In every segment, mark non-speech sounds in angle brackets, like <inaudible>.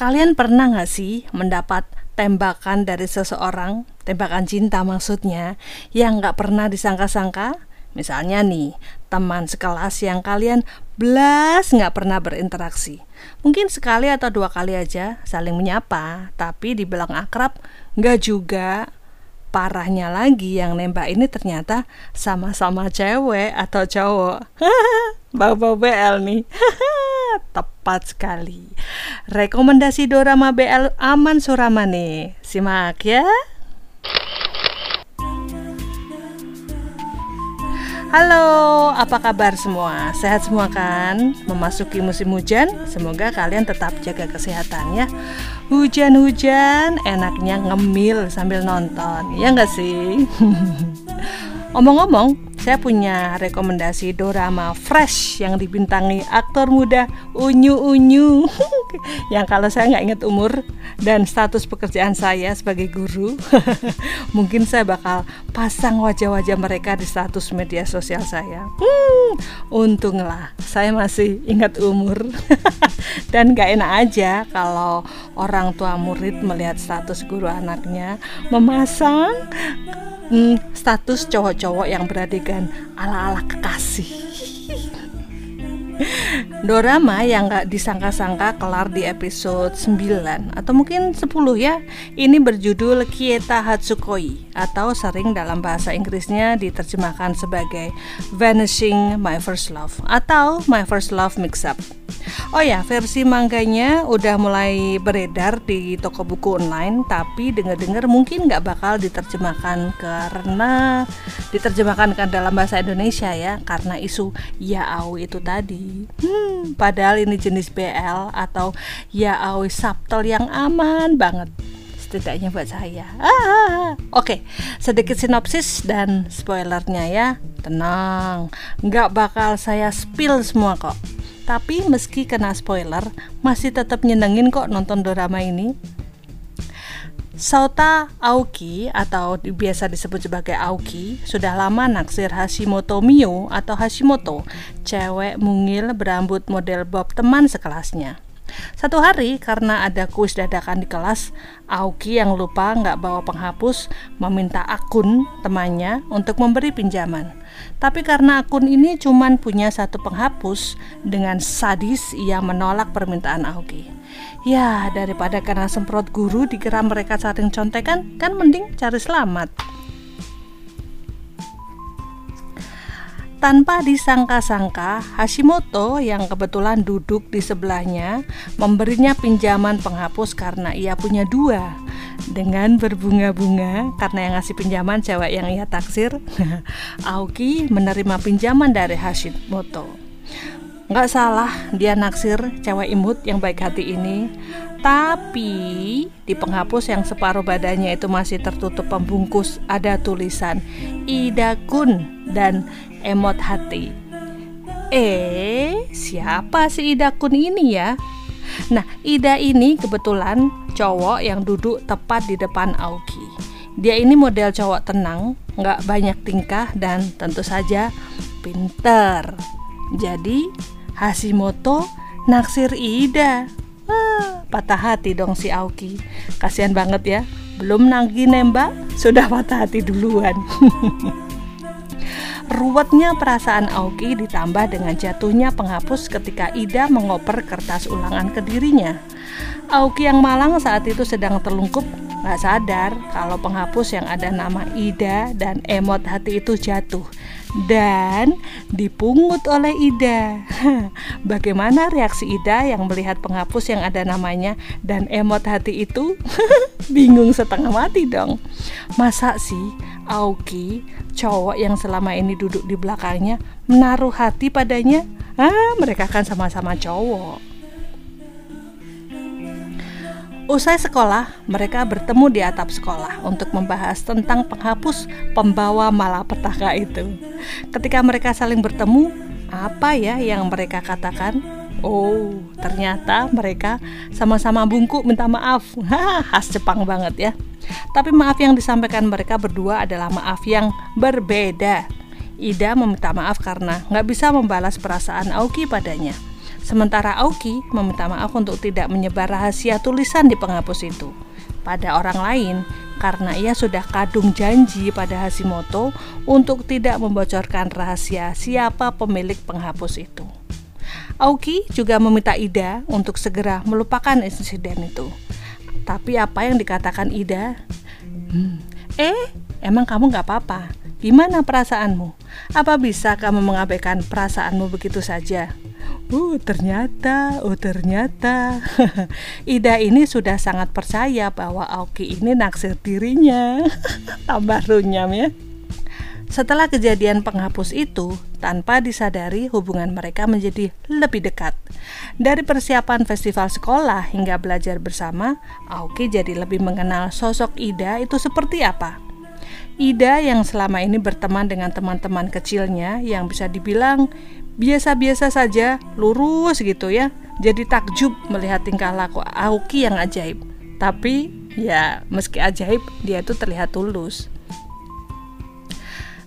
Kalian pernah nggak sih mendapat tembakan dari seseorang, tembakan cinta maksudnya, yang nggak pernah disangka-sangka? Misalnya nih, teman sekelas yang kalian belas nggak pernah berinteraksi. Mungkin sekali atau dua kali aja saling menyapa, tapi dibilang akrab nggak juga. Parahnya lagi yang nembak ini ternyata sama-sama cewek atau cowok. <laughs> Bau-bau BL nih. <laughs> Tepat sekali. Rekomendasi dorama BL Aman Surama nih. Simak ya. Halo, apa kabar semua? Sehat semua kan? Memasuki musim hujan, semoga kalian tetap jaga kesehatan ya. Hujan-hujan, enaknya ngemil sambil nonton, ya nggak sih? <laughs> Omong-omong, saya punya rekomendasi dorama fresh yang dibintangi aktor muda Unyu Unyu <laughs> <laughs> yang kalau saya nggak ingat umur dan status pekerjaan saya sebagai guru <laughs> mungkin saya bakal pasang wajah-wajah mereka di status media sosial saya hmm, untunglah saya masih ingat umur <laughs> dan nggak enak aja kalau orang tua murid melihat status guru anaknya memasang hmm, status cowok-cowok yang beradegan ala-ala kekasih. Dorama yang gak disangka-sangka kelar di episode 9 atau mungkin 10 ya. Ini berjudul Kieta Hatsukoi atau sering dalam bahasa Inggrisnya diterjemahkan sebagai Vanishing My First Love atau My First Love Mix Up. Oh ya, versi mangganya udah mulai beredar di toko buku online, tapi dengar-dengar mungkin nggak bakal diterjemahkan karena diterjemahkan kan dalam bahasa Indonesia ya, karena isu yaoi itu tadi. Hmm, padahal ini jenis BL atau yaoi subtle yang aman banget setidaknya buat saya. Ah, Oke, okay. sedikit sinopsis dan spoilernya ya. Tenang, nggak bakal saya spill semua kok. Tapi meski kena spoiler, masih tetap nyenengin kok nonton drama ini. Sauta Aoki atau biasa disebut sebagai Aoki sudah lama naksir Hashimoto Mio atau Hashimoto, cewek mungil berambut model bob teman sekelasnya. Satu hari karena ada kuis dadakan di kelas, Aoki yang lupa nggak bawa penghapus meminta akun temannya untuk memberi pinjaman. Tapi karena akun ini cuma punya satu penghapus, dengan sadis ia menolak permintaan Aoki. Ya, daripada karena semprot guru dikira mereka saling contekan, kan mending cari selamat. Tanpa disangka-sangka, Hashimoto yang kebetulan duduk di sebelahnya memberinya pinjaman penghapus karena ia punya dua. Dengan berbunga-bunga karena yang ngasih pinjaman cewek yang ia taksir, <laughs> Aoki menerima pinjaman dari Hashimoto. Nggak salah dia naksir cewek imut yang baik hati ini Tapi di penghapus yang separuh badannya itu masih tertutup pembungkus Ada tulisan Ida Kun dan emot hati. Eh, siapa si Ida Kun ini ya? Nah, Ida ini kebetulan cowok yang duduk tepat di depan Aoki. Dia ini model cowok tenang, nggak banyak tingkah dan tentu saja pinter. Jadi Hashimoto naksir Ida. Ah, patah hati dong si Aoki. Kasihan banget ya, belum nanggi nembak sudah patah hati duluan. <laughs> Ruwetnya perasaan Aoki ditambah dengan jatuhnya penghapus ketika Ida mengoper kertas ulangan ke dirinya. Aoki yang malang saat itu sedang terlungkup gak sadar kalau penghapus yang ada nama Ida dan emot hati itu jatuh dan dipungut oleh Ida. <laughs> Bagaimana reaksi Ida yang melihat penghapus yang ada namanya dan emot hati itu? <laughs> Bingung setengah mati dong. Masa sih Aoki, cowok yang selama ini duduk di belakangnya, menaruh hati padanya. Ah, mereka kan sama-sama cowok. Usai sekolah, mereka bertemu di atap sekolah untuk membahas tentang penghapus pembawa malapetaka itu. Ketika mereka saling bertemu, apa ya yang mereka katakan? Oh, ternyata mereka sama-sama bungkuk minta maaf. Khas Jepang banget ya. Tapi maaf yang disampaikan mereka berdua adalah maaf yang berbeda. Ida meminta maaf karena nggak bisa membalas perasaan Aoki padanya. Sementara Aoki meminta maaf untuk tidak menyebar rahasia tulisan di penghapus itu pada orang lain karena ia sudah kadung janji pada Hashimoto untuk tidak membocorkan rahasia siapa pemilik penghapus itu. Aoki juga meminta Ida untuk segera melupakan insiden itu. Tapi apa yang dikatakan Ida? Hmm, eh, emang kamu gak apa-apa? Gimana perasaanmu? Apa bisa kamu mengabaikan perasaanmu begitu saja? Uh, ternyata, oh ternyata <laughs> Ida ini sudah sangat percaya bahwa Aoki ini naksir dirinya <laughs> Tambah runyam ya Setelah kejadian penghapus itu, tanpa disadari hubungan mereka menjadi lebih dekat. Dari persiapan festival sekolah hingga belajar bersama, Aoki jadi lebih mengenal sosok Ida itu seperti apa. Ida yang selama ini berteman dengan teman-teman kecilnya yang bisa dibilang biasa-biasa saja, lurus gitu ya. Jadi takjub melihat tingkah laku Aoki yang ajaib. Tapi ya meski ajaib, dia itu terlihat tulus.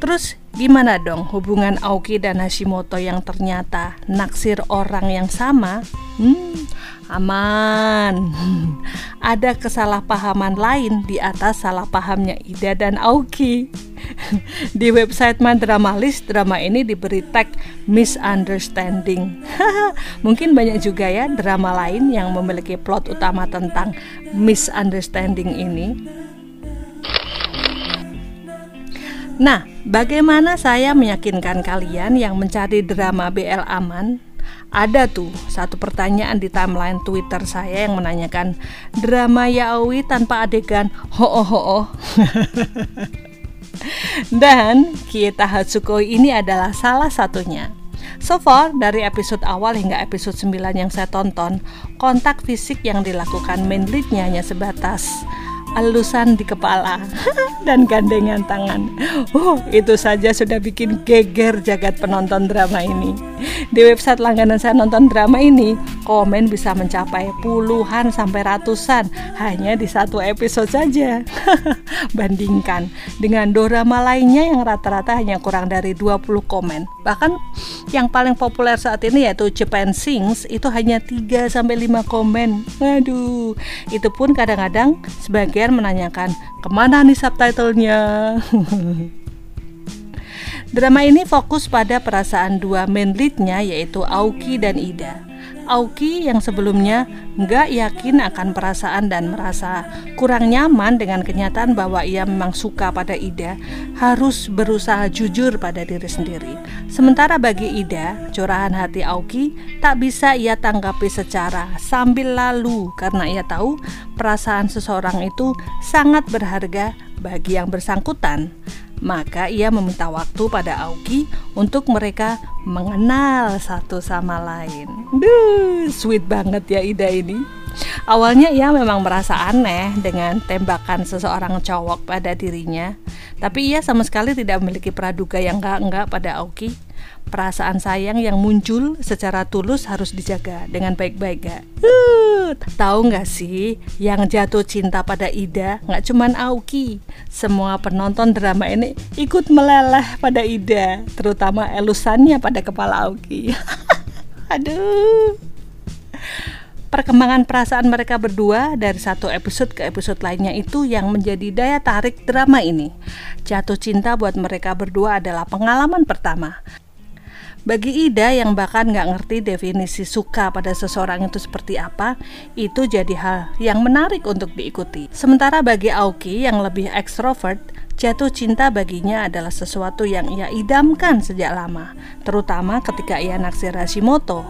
Terus gimana dong hubungan Aoki dan Hashimoto yang ternyata naksir orang yang sama? Hmm, aman. <laughs> Ada kesalahpahaman lain di atas salah pahamnya Ida dan Aoki. <laughs> di website List drama ini diberi tag misunderstanding. <laughs> Mungkin banyak juga ya drama lain yang memiliki plot utama tentang misunderstanding ini. Nah, bagaimana saya meyakinkan kalian yang mencari drama BL aman ada tuh satu pertanyaan di timeline Twitter saya yang menanyakan drama yaoi tanpa adegan ho ho ho. Dan kita Hatsukoi ini adalah salah satunya. So far, dari episode awal hingga episode 9 yang saya tonton, kontak fisik yang dilakukan main leadnya hanya sebatas elusan di kepala <laughs> dan gandengan tangan. Oh, itu saja sudah bikin geger jagat penonton drama ini. Di website langganan saya nonton drama ini, komen bisa mencapai puluhan sampai ratusan hanya di satu episode saja. <laughs> Bandingkan dengan drama lainnya yang rata-rata hanya kurang dari 20 komen. Bahkan yang paling populer saat ini yaitu Japan Sings itu hanya 3 sampai 5 komen. Waduh, itu pun kadang-kadang sebagai kalian menanyakan ke mana nih subtitlenya? <laughs> Drama ini fokus pada perasaan dua main leadnya yaitu Aoki dan Ida Aoki yang sebelumnya nggak yakin akan perasaan dan merasa kurang nyaman dengan kenyataan bahwa ia memang suka pada Ida harus berusaha jujur pada diri sendiri. Sementara bagi Ida, curahan hati Aoki tak bisa ia tanggapi secara sambil lalu karena ia tahu perasaan seseorang itu sangat berharga bagi yang bersangkutan. Maka ia meminta waktu pada Aoki untuk mereka mengenal satu sama lain. Duh, sweet banget ya Ida ini. Awalnya ia memang merasa aneh dengan tembakan seseorang cowok pada dirinya, tapi ia sama sekali tidak memiliki praduga yang enggak-enggak pada Aoki perasaan sayang yang muncul secara tulus harus dijaga dengan baik-baik gak? Uh, tahu nggak sih yang jatuh cinta pada Ida nggak cuman Aoki semua penonton drama ini ikut meleleh pada Ida terutama elusannya pada kepala Aoki <laughs> aduh perkembangan perasaan mereka berdua dari satu episode ke episode lainnya itu yang menjadi daya tarik drama ini. Jatuh cinta buat mereka berdua adalah pengalaman pertama. Bagi Ida yang bahkan nggak ngerti definisi suka pada seseorang itu seperti apa, itu jadi hal yang menarik untuk diikuti. Sementara bagi Aoki yang lebih ekstrovert, jatuh cinta baginya adalah sesuatu yang ia idamkan sejak lama, terutama ketika ia naksir Hashimoto.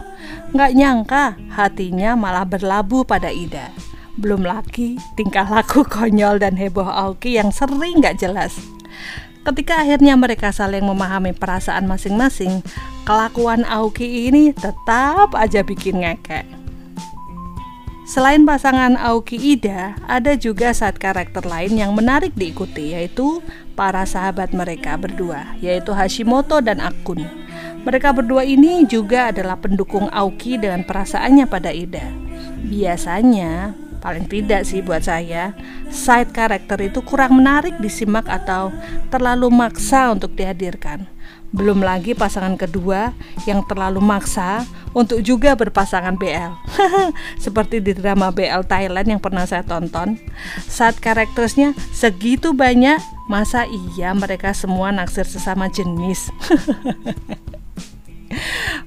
Nggak nyangka hatinya malah berlabuh pada Ida. Belum lagi tingkah laku <laughs> konyol dan heboh Aoki yang sering nggak jelas. Ketika akhirnya mereka saling memahami perasaan masing-masing, kelakuan Aoki ini tetap aja bikin ngekek. Selain pasangan Aoki Ida, ada juga saat karakter lain yang menarik diikuti yaitu para sahabat mereka berdua, yaitu Hashimoto dan Akun. Mereka berdua ini juga adalah pendukung Aoki dengan perasaannya pada Ida. Biasanya Paling tidak sih buat saya, side karakter itu kurang menarik disimak atau terlalu maksa untuk dihadirkan. Belum lagi pasangan kedua yang terlalu maksa untuk juga berpasangan BL. <laughs> Seperti di drama BL Thailand yang pernah saya tonton. Saat karakternya segitu banyak, masa iya mereka semua naksir sesama jenis? <laughs>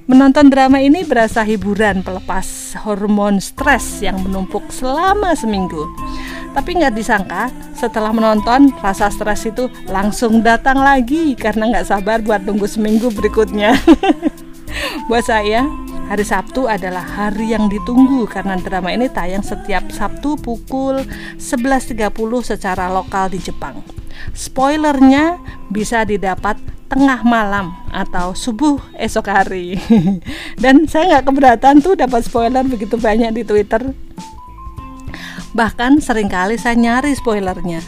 Menonton drama ini berasa hiburan pelepas hormon stres yang menumpuk selama seminggu. Tapi nggak disangka setelah menonton rasa stres itu langsung datang lagi karena nggak sabar buat tunggu seminggu berikutnya. <laughs> buat saya Hari Sabtu adalah hari yang ditunggu karena drama ini tayang setiap Sabtu pukul 11.30 secara lokal di Jepang. Spoilernya bisa didapat tengah malam atau subuh esok hari. <laughs> Dan saya nggak keberatan tuh dapat spoiler begitu banyak di Twitter. Bahkan sering kali saya nyari spoilernya.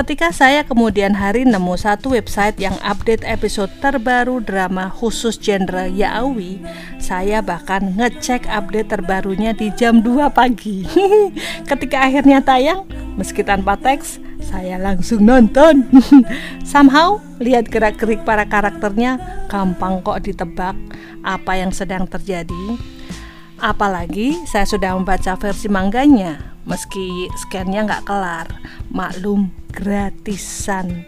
Ketika saya kemudian hari nemu satu website yang update episode terbaru drama khusus genre yaoi, saya bahkan ngecek update terbarunya di jam 2 pagi. <laughs> Ketika akhirnya tayang, meski tanpa teks, saya langsung nonton. <laughs> Somehow, lihat gerak-gerik para karakternya gampang kok ditebak apa yang sedang terjadi. Apalagi saya sudah membaca versi mangganya meski scannya nggak kelar maklum gratisan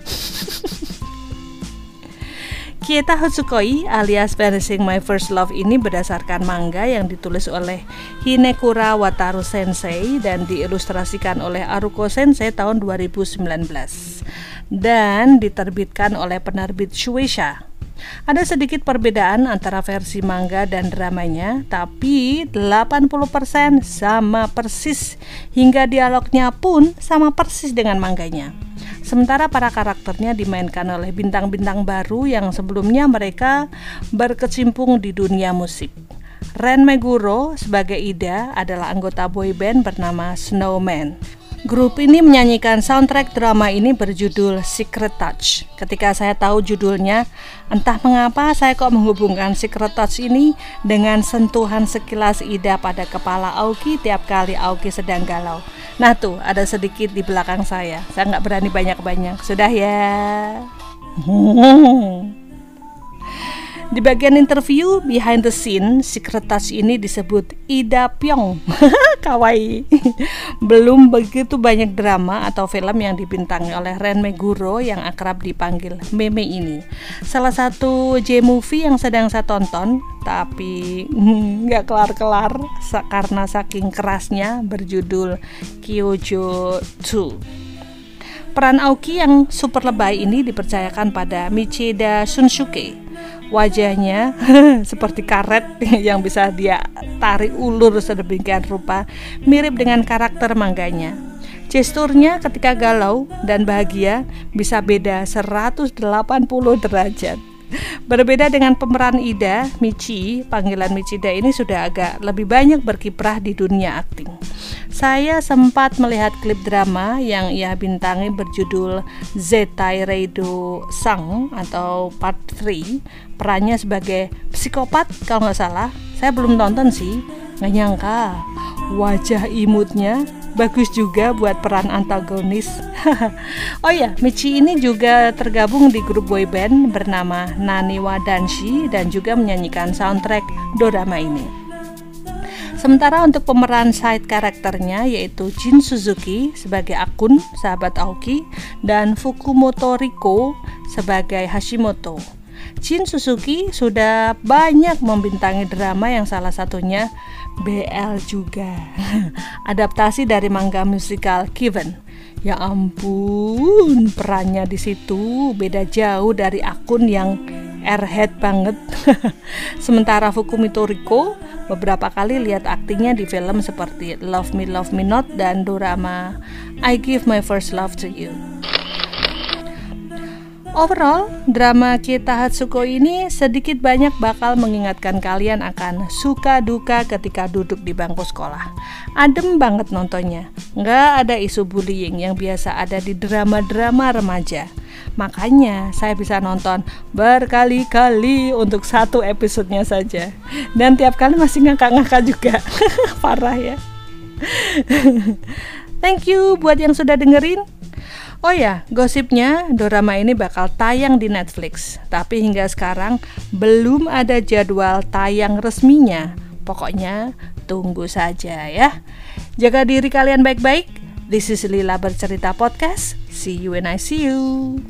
Kieta Hotsukoi alias Vanishing My First Love ini berdasarkan manga yang ditulis oleh Hinekura Wataru Sensei dan diilustrasikan oleh Aruko Sensei tahun 2019 dan diterbitkan oleh penerbit Shueisha. Ada sedikit perbedaan antara versi manga dan dramanya, tapi 80% sama persis hingga dialognya pun sama persis dengan manganya. Sementara para karakternya dimainkan oleh bintang-bintang baru yang sebelumnya mereka berkecimpung di dunia musik. Ren Meguro sebagai Ida adalah anggota boyband bernama Snowman. Grup ini menyanyikan soundtrack drama ini berjudul Secret Touch. Ketika saya tahu judulnya, entah mengapa saya kok menghubungkan Secret Touch ini dengan sentuhan sekilas Ida pada kepala Aoki tiap kali Aoki sedang galau. Nah tuh, ada sedikit di belakang saya. Saya nggak berani banyak-banyak. Sudah ya. <laughs> Di bagian interview behind the scene, touch ini disebut Ida Pyong. <laughs> Kawaii. Belum begitu banyak drama atau film yang dibintangi oleh Ren Meguro yang akrab dipanggil Meme ini. Salah satu J-movie yang sedang saya tonton, tapi <laughs> nggak kelar-kelar karena saking kerasnya berjudul Kyojo 2. Peran Aoki yang super lebay ini dipercayakan pada Michida Shunsuke wajahnya <laughs> seperti karet <laughs> yang bisa dia tarik ulur sedemikian rupa, mirip dengan karakter mangganya. Gesturnya ketika galau dan bahagia bisa beda 180 derajat. Berbeda dengan pemeran Ida, Michi, panggilan Michida ini sudah agak lebih banyak berkiprah di dunia akting. Saya sempat melihat klip drama yang ia bintangi berjudul Zetai Reido Sang atau Part 3 Perannya sebagai psikopat kalau nggak salah. Saya belum nonton sih, nggak nyangka Wajah imutnya bagus juga buat peran antagonis. <laughs> oh ya, Michi ini juga tergabung di grup boyband bernama Naniwa Danshi dan juga menyanyikan soundtrack drama ini. Sementara untuk pemeran side karakternya yaitu Jin Suzuki sebagai Akun, sahabat Aoki, dan Fukumoto Riko sebagai Hashimoto. Jin Suzuki sudah banyak membintangi drama yang salah satunya BL juga. <laughs> Adaptasi dari manga musikal Given. Ya ampun, perannya di situ beda jauh dari akun yang airhead banget. <laughs> Sementara Fukumito Riko beberapa kali lihat aktingnya di film seperti Love Me Love Me Not dan drama I Give My First Love to You. Overall, drama Kita Hatsuko ini sedikit banyak bakal mengingatkan kalian akan suka duka ketika duduk di bangku sekolah. Adem banget nontonnya, nggak ada isu bullying yang biasa ada di drama-drama remaja. Makanya saya bisa nonton berkali-kali untuk satu episodenya saja. Dan tiap kali masih ngakak-ngakak juga. <laughs> Parah ya. <laughs> Thank you buat yang sudah dengerin. Oh ya, gosipnya drama ini bakal tayang di Netflix, tapi hingga sekarang belum ada jadwal tayang resminya. Pokoknya tunggu saja ya. Jaga diri kalian baik-baik. This is Lila Bercerita Podcast. See you when I see you.